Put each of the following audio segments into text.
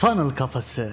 Funnel Kafası.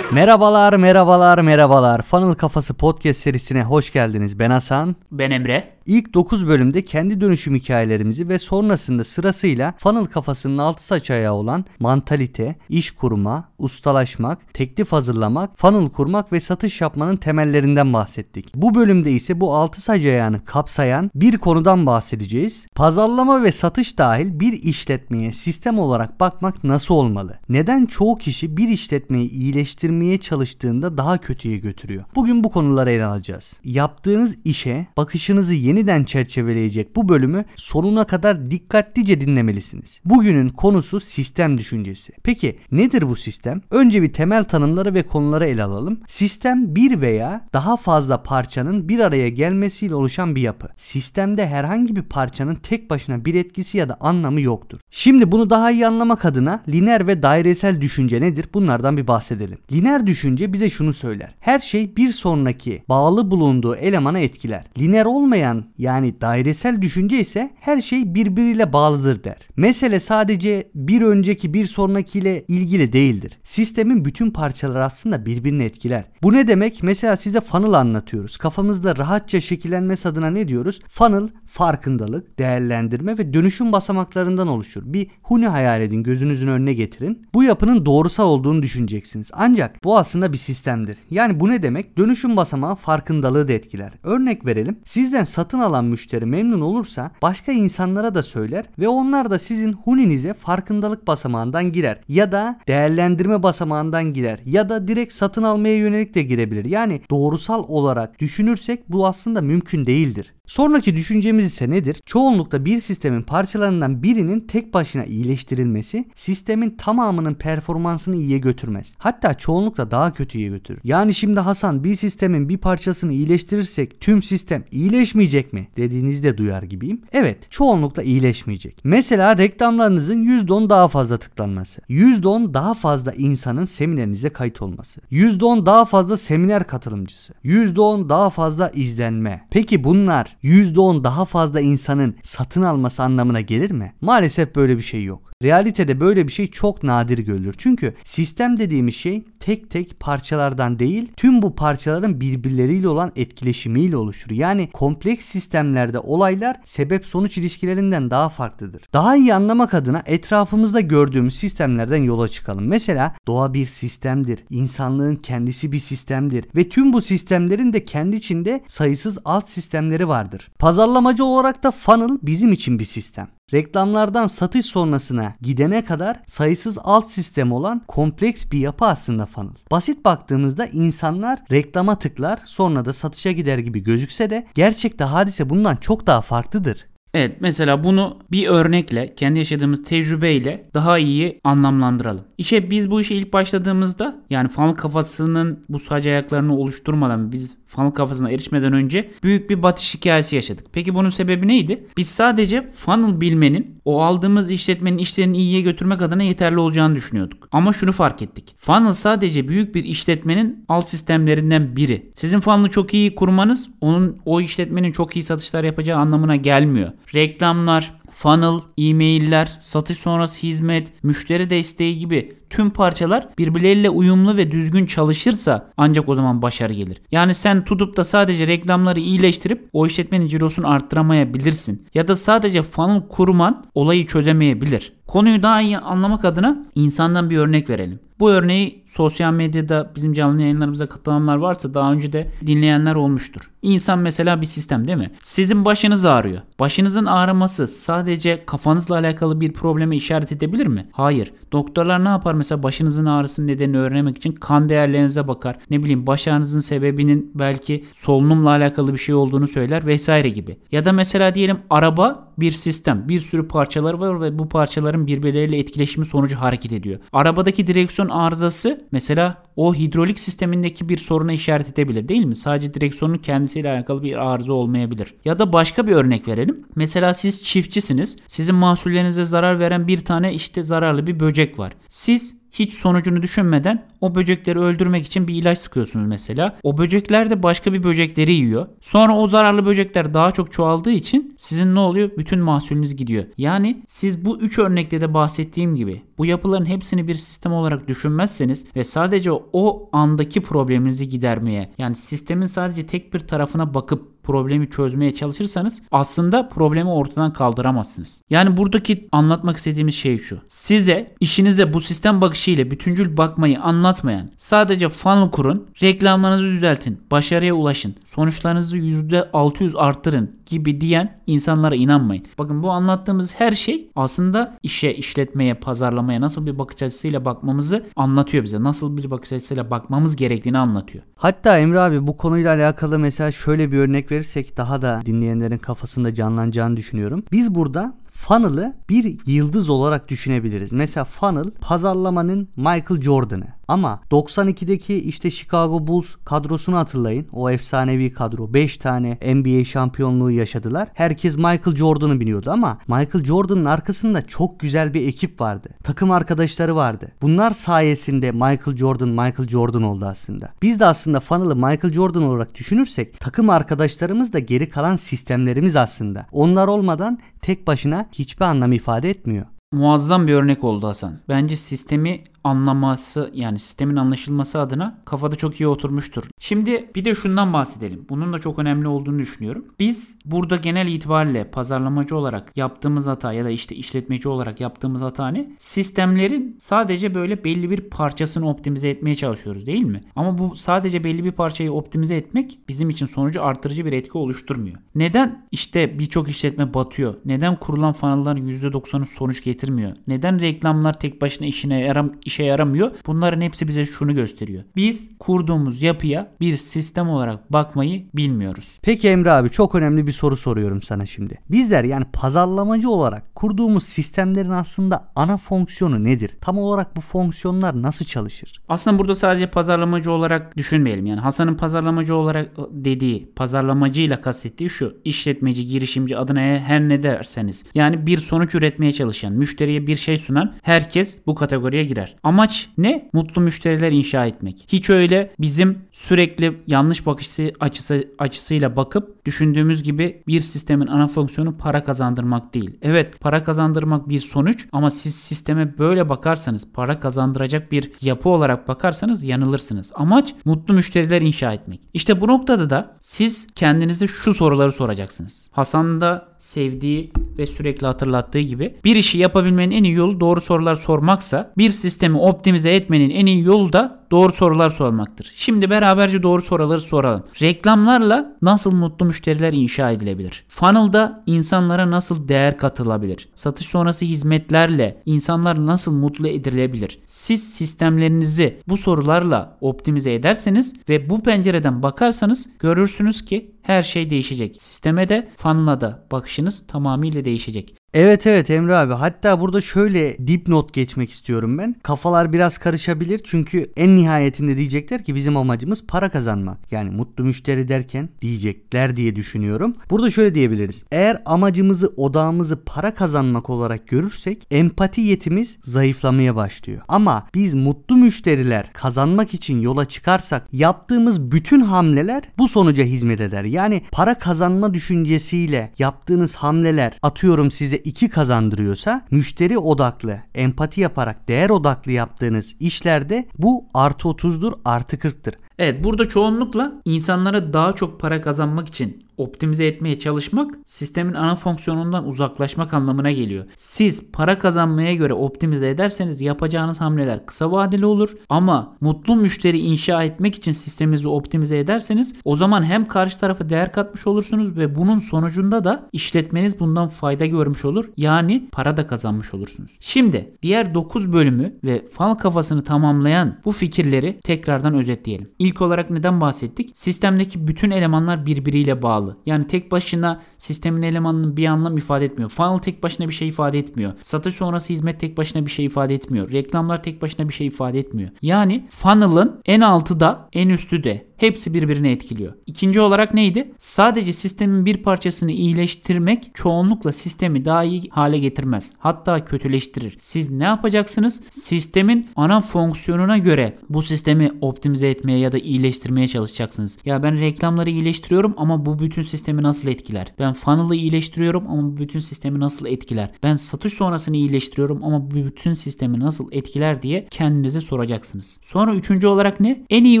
Merhabalar, merhabalar, merhabalar. Funnel Kafası podcast serisine hoş geldiniz. Ben Hasan. Ben Emre. İlk 9 bölümde kendi dönüşüm hikayelerimizi ve sonrasında sırasıyla funnel kafasının altı saç ayağı olan mantalite, iş kurma, ustalaşmak, teklif hazırlamak, funnel kurmak ve satış yapmanın temellerinden bahsettik. Bu bölümde ise bu altı saç ayağını kapsayan bir konudan bahsedeceğiz. Pazarlama ve satış dahil bir işletmeye sistem olarak bakmak nasıl olmalı? Neden çoğu kişi bir işletmeyi iyileştirmeye çalıştığında daha kötüye götürüyor? Bugün bu konuları ele alacağız. Yaptığınız işe bakışınızı yeni yeniden çerçeveleyecek bu bölümü sonuna kadar dikkatlice dinlemelisiniz. Bugünün konusu sistem düşüncesi. Peki nedir bu sistem? Önce bir temel tanımları ve konuları ele alalım. Sistem bir veya daha fazla parçanın bir araya gelmesiyle oluşan bir yapı. Sistemde herhangi bir parçanın tek başına bir etkisi ya da anlamı yoktur. Şimdi bunu daha iyi anlamak adına lineer ve dairesel düşünce nedir? Bunlardan bir bahsedelim. Lineer düşünce bize şunu söyler. Her şey bir sonraki bağlı bulunduğu elemana etkiler. Lineer olmayan yani dairesel düşünce ise her şey birbiriyle bağlıdır der. Mesele sadece bir önceki bir sonrakiyle ilgili değildir. Sistemin bütün parçaları aslında birbirini etkiler. Bu ne demek? Mesela size funnel anlatıyoruz. Kafamızda rahatça şekillenmesi adına ne diyoruz? Funnel farkındalık, değerlendirme ve dönüşüm basamaklarından oluşur. Bir huni hayal edin, gözünüzün önüne getirin. Bu yapının doğrusal olduğunu düşüneceksiniz. Ancak bu aslında bir sistemdir. Yani bu ne demek? Dönüşüm basamağı farkındalığı da etkiler. Örnek verelim. Sizden satın alan müşteri memnun olursa başka insanlara da söyler ve onlar da sizin huninize farkındalık basamağından girer ya da değerlendirme basamağından girer ya da direkt satın almaya yönelik de girebilir. Yani doğrusal olarak düşünürsek bu aslında mümkün değildir. Sonraki düşüncemiz ise nedir? Çoğunlukla bir sistemin parçalarından birinin tek başına iyileştirilmesi sistemin tamamının performansını iyiye götürmez. Hatta çoğunlukla daha kötüye götürür. Yani şimdi Hasan bir sistemin bir parçasını iyileştirirsek tüm sistem iyileşmeyecek mi dediğinizde duyar gibiyim. Evet çoğunlukla iyileşmeyecek. Mesela reklamlarınızın %10 daha fazla tıklanması. %10 daha fazla insanın seminerinize kayıt olması. %10 daha fazla seminer katılımcısı. %10 daha fazla izlenme. Peki bunlar %10 daha fazla insanın satın alması anlamına gelir mi? Maalesef böyle bir şey yok. Realitede böyle bir şey çok nadir görülür. Çünkü sistem dediğimiz şey tek tek parçalardan değil tüm bu parçaların birbirleriyle olan etkileşimiyle oluşur. Yani kompleks sistemlerde olaylar sebep sonuç ilişkilerinden daha farklıdır. Daha iyi anlamak adına etrafımızda gördüğümüz sistemlerden yola çıkalım. Mesela doğa bir sistemdir. İnsanlığın kendisi bir sistemdir ve tüm bu sistemlerin de kendi içinde sayısız alt sistemleri vardır. Pazarlamacı olarak da funnel bizim için bir sistem. Reklamlardan satış sonrasına gidene kadar sayısız alt sistem olan kompleks bir yapı aslında funnel. Basit baktığımızda insanlar reklama tıklar sonra da satışa gider gibi gözükse de gerçekte hadise bundan çok daha farklıdır. Evet mesela bunu bir örnekle kendi yaşadığımız tecrübeyle daha iyi anlamlandıralım. İşe biz bu işe ilk başladığımızda yani funnel kafasının bu saç ayaklarını oluşturmadan biz funnel kafasına erişmeden önce büyük bir batış hikayesi yaşadık. Peki bunun sebebi neydi? Biz sadece funnel bilmenin o aldığımız işletmenin işlerini iyiye götürmek adına yeterli olacağını düşünüyorduk. Ama şunu fark ettik. Funnel sadece büyük bir işletmenin alt sistemlerinden biri. Sizin funnel'ı çok iyi kurmanız onun o işletmenin çok iyi satışlar yapacağı anlamına gelmiyor. Reklamlar, funnel, e-mailler, satış sonrası hizmet, müşteri desteği gibi tüm parçalar birbirleriyle uyumlu ve düzgün çalışırsa ancak o zaman başarı gelir. Yani sen tutup da sadece reklamları iyileştirip o işletmenin cirosunu arttıramayabilirsin. Ya da sadece funnel kurman olayı çözemeyebilir. Konuyu daha iyi anlamak adına insandan bir örnek verelim. Bu örneği sosyal medyada bizim canlı yayınlarımıza katılanlar varsa daha önce de dinleyenler olmuştur. İnsan mesela bir sistem değil mi? Sizin başınız ağrıyor. Başınızın ağrıması sadece kafanızla alakalı bir probleme işaret edebilir mi? Hayır. Doktorlar ne yapar mesela başınızın ağrısının nedenini öğrenmek için kan değerlerinize bakar. Ne bileyim baş ağrınızın sebebinin belki solunumla alakalı bir şey olduğunu söyler vesaire gibi. Ya da mesela diyelim araba bir sistem. Bir sürü parçaları var ve bu parçaların birbirleriyle etkileşimi sonucu hareket ediyor. Arabadaki direksiyon arızası mesela o hidrolik sistemindeki bir soruna işaret edebilir değil mi? Sadece direksiyonun kendisiyle alakalı bir arıza olmayabilir. Ya da başka bir örnek verelim. Mesela siz çiftçisiniz. Sizin mahsullerinize zarar veren bir tane işte zararlı bir böcek var. Siz hiç sonucunu düşünmeden o böcekleri öldürmek için bir ilaç sıkıyorsunuz mesela. O böcekler de başka bir böcekleri yiyor. Sonra o zararlı böcekler daha çok çoğaldığı için sizin ne oluyor? Bütün mahsulünüz gidiyor. Yani siz bu üç örnekte de bahsettiğim gibi bu yapıların hepsini bir sistem olarak düşünmezseniz ve sadece o andaki probleminizi gidermeye yani sistemin sadece tek bir tarafına bakıp problemi çözmeye çalışırsanız aslında problemi ortadan kaldıramazsınız. Yani buradaki anlatmak istediğimiz şey şu. Size işinize bu sistem bakışıyla bütüncül bakmayı anlatmayan sadece funnel kurun, reklamlarınızı düzeltin, başarıya ulaşın, sonuçlarınızı %600 arttırın gibi diyen insanlara inanmayın. Bakın bu anlattığımız her şey aslında işe, işletmeye, pazarlamaya nasıl bir bakış açısıyla bakmamızı anlatıyor bize. Nasıl bir bakış açısıyla bakmamız gerektiğini anlatıyor. Hatta Emre abi bu konuyla alakalı mesela şöyle bir örnek verirsek daha da dinleyenlerin kafasında canlanacağını düşünüyorum. Biz burada funnel'ı bir yıldız olarak düşünebiliriz. Mesela funnel pazarlamanın Michael Jordan'ı. Ama 92'deki işte Chicago Bulls kadrosunu hatırlayın. O efsanevi kadro. 5 tane NBA şampiyonluğu yaşadılar. Herkes Michael Jordan'ı biliyordu ama Michael Jordan'ın arkasında çok güzel bir ekip vardı. Takım arkadaşları vardı. Bunlar sayesinde Michael Jordan Michael Jordan oldu aslında. Biz de aslında funnel'ı Michael Jordan olarak düşünürsek takım arkadaşlarımız da geri kalan sistemlerimiz aslında. Onlar olmadan tek başına hiçbir anlam ifade etmiyor. Muazzam bir örnek oldu Hasan. Bence sistemi anlaması yani sistemin anlaşılması adına kafada çok iyi oturmuştur. Şimdi bir de şundan bahsedelim. Bunun da çok önemli olduğunu düşünüyorum. Biz burada genel itibariyle pazarlamacı olarak yaptığımız hata ya da işte işletmeci olarak yaptığımız hata ne? Sistemlerin sadece böyle belli bir parçasını optimize etmeye çalışıyoruz değil mi? Ama bu sadece belli bir parçayı optimize etmek bizim için sonucu artırıcı bir etki oluşturmuyor. Neden işte birçok işletme batıyor? Neden kurulan funnel'ların %90'ı sonuç getirmiyor? Neden reklamlar tek başına işine yaram işe yaramıyor? Bunların hepsi bize şunu gösteriyor. Biz kurduğumuz yapıya bir sistem olarak bakmayı bilmiyoruz. Peki Emre abi çok önemli bir soru soruyorum sana şimdi. Bizler yani pazarlamacı olarak kurduğumuz sistemlerin aslında ana fonksiyonu nedir? Tam olarak bu fonksiyonlar nasıl çalışır? Aslında burada sadece pazarlamacı olarak düşünmeyelim. Yani Hasan'ın pazarlamacı olarak dediği, pazarlamacıyla kastettiği şu. işletmeci, girişimci adına her ne derseniz. Yani bir sonuç üretmeye çalışan, müşteriye bir şey sunan herkes bu kategoriye girer. Amaç ne? Mutlu müşteriler inşa etmek. Hiç öyle bizim sürekli yanlış bakış açısı açısıyla bakıp düşündüğümüz gibi bir sistemin ana fonksiyonu para kazandırmak değil. Evet para kazandırmak bir sonuç ama siz sisteme böyle bakarsanız para kazandıracak bir yapı olarak bakarsanız yanılırsınız. Amaç mutlu müşteriler inşa etmek. İşte bu noktada da siz kendinize şu soruları soracaksınız. Hasan da sevdiği ve sürekli hatırlattığı gibi bir işi yapabilmenin en iyi yolu doğru sorular sormaksa bir sistemi optimize etmenin en iyi yolu da doğru sorular sormaktır. Şimdi beraberce doğru soruları soralım. Reklamlarla nasıl mutlu müşteriler inşa edilebilir? Funnel'da insanlara nasıl değer katılabilir? Satış sonrası hizmetlerle insanlar nasıl mutlu edilebilir? Siz sistemlerinizi bu sorularla optimize ederseniz ve bu pencereden bakarsanız görürsünüz ki her şey değişecek. Sisteme de funnel'a da bakışınız tamamıyla değişecek. Evet evet Emre abi hatta burada şöyle dipnot geçmek istiyorum ben. Kafalar biraz karışabilir çünkü en nihayetinde diyecekler ki bizim amacımız para kazanmak. Yani mutlu müşteri derken diyecekler diye düşünüyorum. Burada şöyle diyebiliriz. Eğer amacımızı odağımızı para kazanmak olarak görürsek empati yetimiz zayıflamaya başlıyor. Ama biz mutlu müşteriler kazanmak için yola çıkarsak yaptığımız bütün hamleler bu sonuca hizmet eder. Yani para kazanma düşüncesiyle yaptığınız hamleler atıyorum size 2 kazandırıyorsa müşteri odaklı, empati yaparak değer odaklı yaptığınız işlerde bu artı 30'dur artı 40'tır. Evet burada çoğunlukla insanlara daha çok para kazanmak için optimize etmeye çalışmak sistemin ana fonksiyonundan uzaklaşmak anlamına geliyor. Siz para kazanmaya göre optimize ederseniz yapacağınız hamleler kısa vadeli olur ama mutlu müşteri inşa etmek için sisteminizi optimize ederseniz o zaman hem karşı tarafa değer katmış olursunuz ve bunun sonucunda da işletmeniz bundan fayda görmüş olur. Yani para da kazanmış olursunuz. Şimdi diğer 9 bölümü ve fal kafasını tamamlayan bu fikirleri tekrardan özetleyelim. İlk olarak neden bahsettik? Sistemdeki bütün elemanlar birbiriyle bağlı. Yani tek başına sistemin elemanının bir anlam ifade etmiyor. Funnel tek başına bir şey ifade etmiyor. Satış sonrası hizmet tek başına bir şey ifade etmiyor. Reklamlar tek başına bir şey ifade etmiyor. Yani funnel'ın en altı da en üstü de Hepsi birbirini etkiliyor. İkinci olarak neydi? Sadece sistemin bir parçasını iyileştirmek çoğunlukla sistemi daha iyi hale getirmez. Hatta kötüleştirir. Siz ne yapacaksınız? Sistemin ana fonksiyonuna göre bu sistemi optimize etmeye ya da iyileştirmeye çalışacaksınız. Ya ben reklamları iyileştiriyorum ama bu bütün sistemi nasıl etkiler? Ben funnel'ı iyileştiriyorum ama bu bütün sistemi nasıl etkiler? Ben satış sonrasını iyileştiriyorum ama bu bütün sistemi nasıl etkiler diye kendinize soracaksınız. Sonra üçüncü olarak ne? En iyi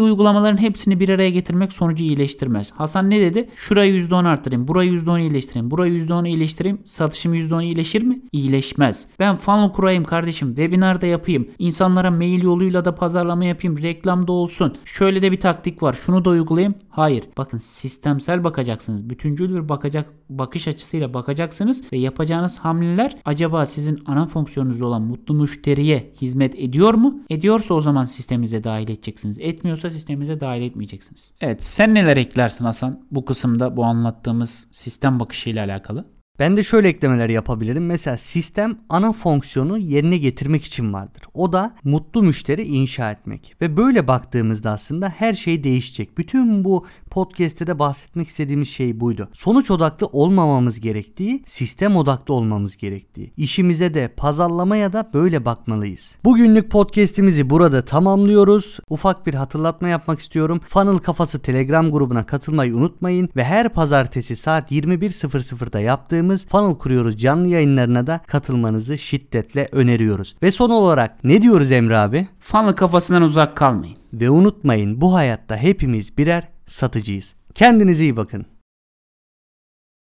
uygulamaların hepsini bir araya getirmek sonucu iyileştirmez. Hasan ne dedi? Şurayı %10 arttırayım, burayı %10 iyileştireyim, burayı %10 iyileştireyim. Satışım %10 iyileşir mi? İyileşmez. Ben funnel kurayım kardeşim, webinarda yapayım, insanlara mail yoluyla da pazarlama yapayım, reklamda olsun. Şöyle de bir taktik var, şunu da uygulayayım. Hayır. Bakın sistemsel bakacaksınız. Bütüncül bir bakacak bakış açısıyla bakacaksınız ve yapacağınız hamleler acaba sizin ana fonksiyonunuz olan mutlu müşteriye hizmet ediyor mu? Ediyorsa o zaman sisteminize dahil edeceksiniz. Etmiyorsa sisteminize dahil etmeyeceksiniz. Evet sen neler eklersin Hasan bu kısımda bu anlattığımız sistem bakışıyla alakalı? Ben de şöyle eklemeler yapabilirim. Mesela sistem ana fonksiyonu yerine getirmek için vardır. O da mutlu müşteri inşa etmek. Ve böyle baktığımızda aslında her şey değişecek. Bütün bu podcast'te de bahsetmek istediğimiz şey buydu. Sonuç odaklı olmamamız gerektiği, sistem odaklı olmamız gerektiği. İşimize de pazarlamaya da böyle bakmalıyız. Bugünlük podcast'imizi burada tamamlıyoruz. Ufak bir hatırlatma yapmak istiyorum. Funnel Kafası Telegram grubuna katılmayı unutmayın ve her pazartesi saat 21.00'da yaptığımız Funnel Kuruyoruz canlı yayınlarına da katılmanızı şiddetle öneriyoruz. Ve son olarak ne diyoruz Emre abi? Funnel kafasından uzak kalmayın. Ve unutmayın bu hayatta hepimiz birer satıcıyız. Kendinize iyi bakın.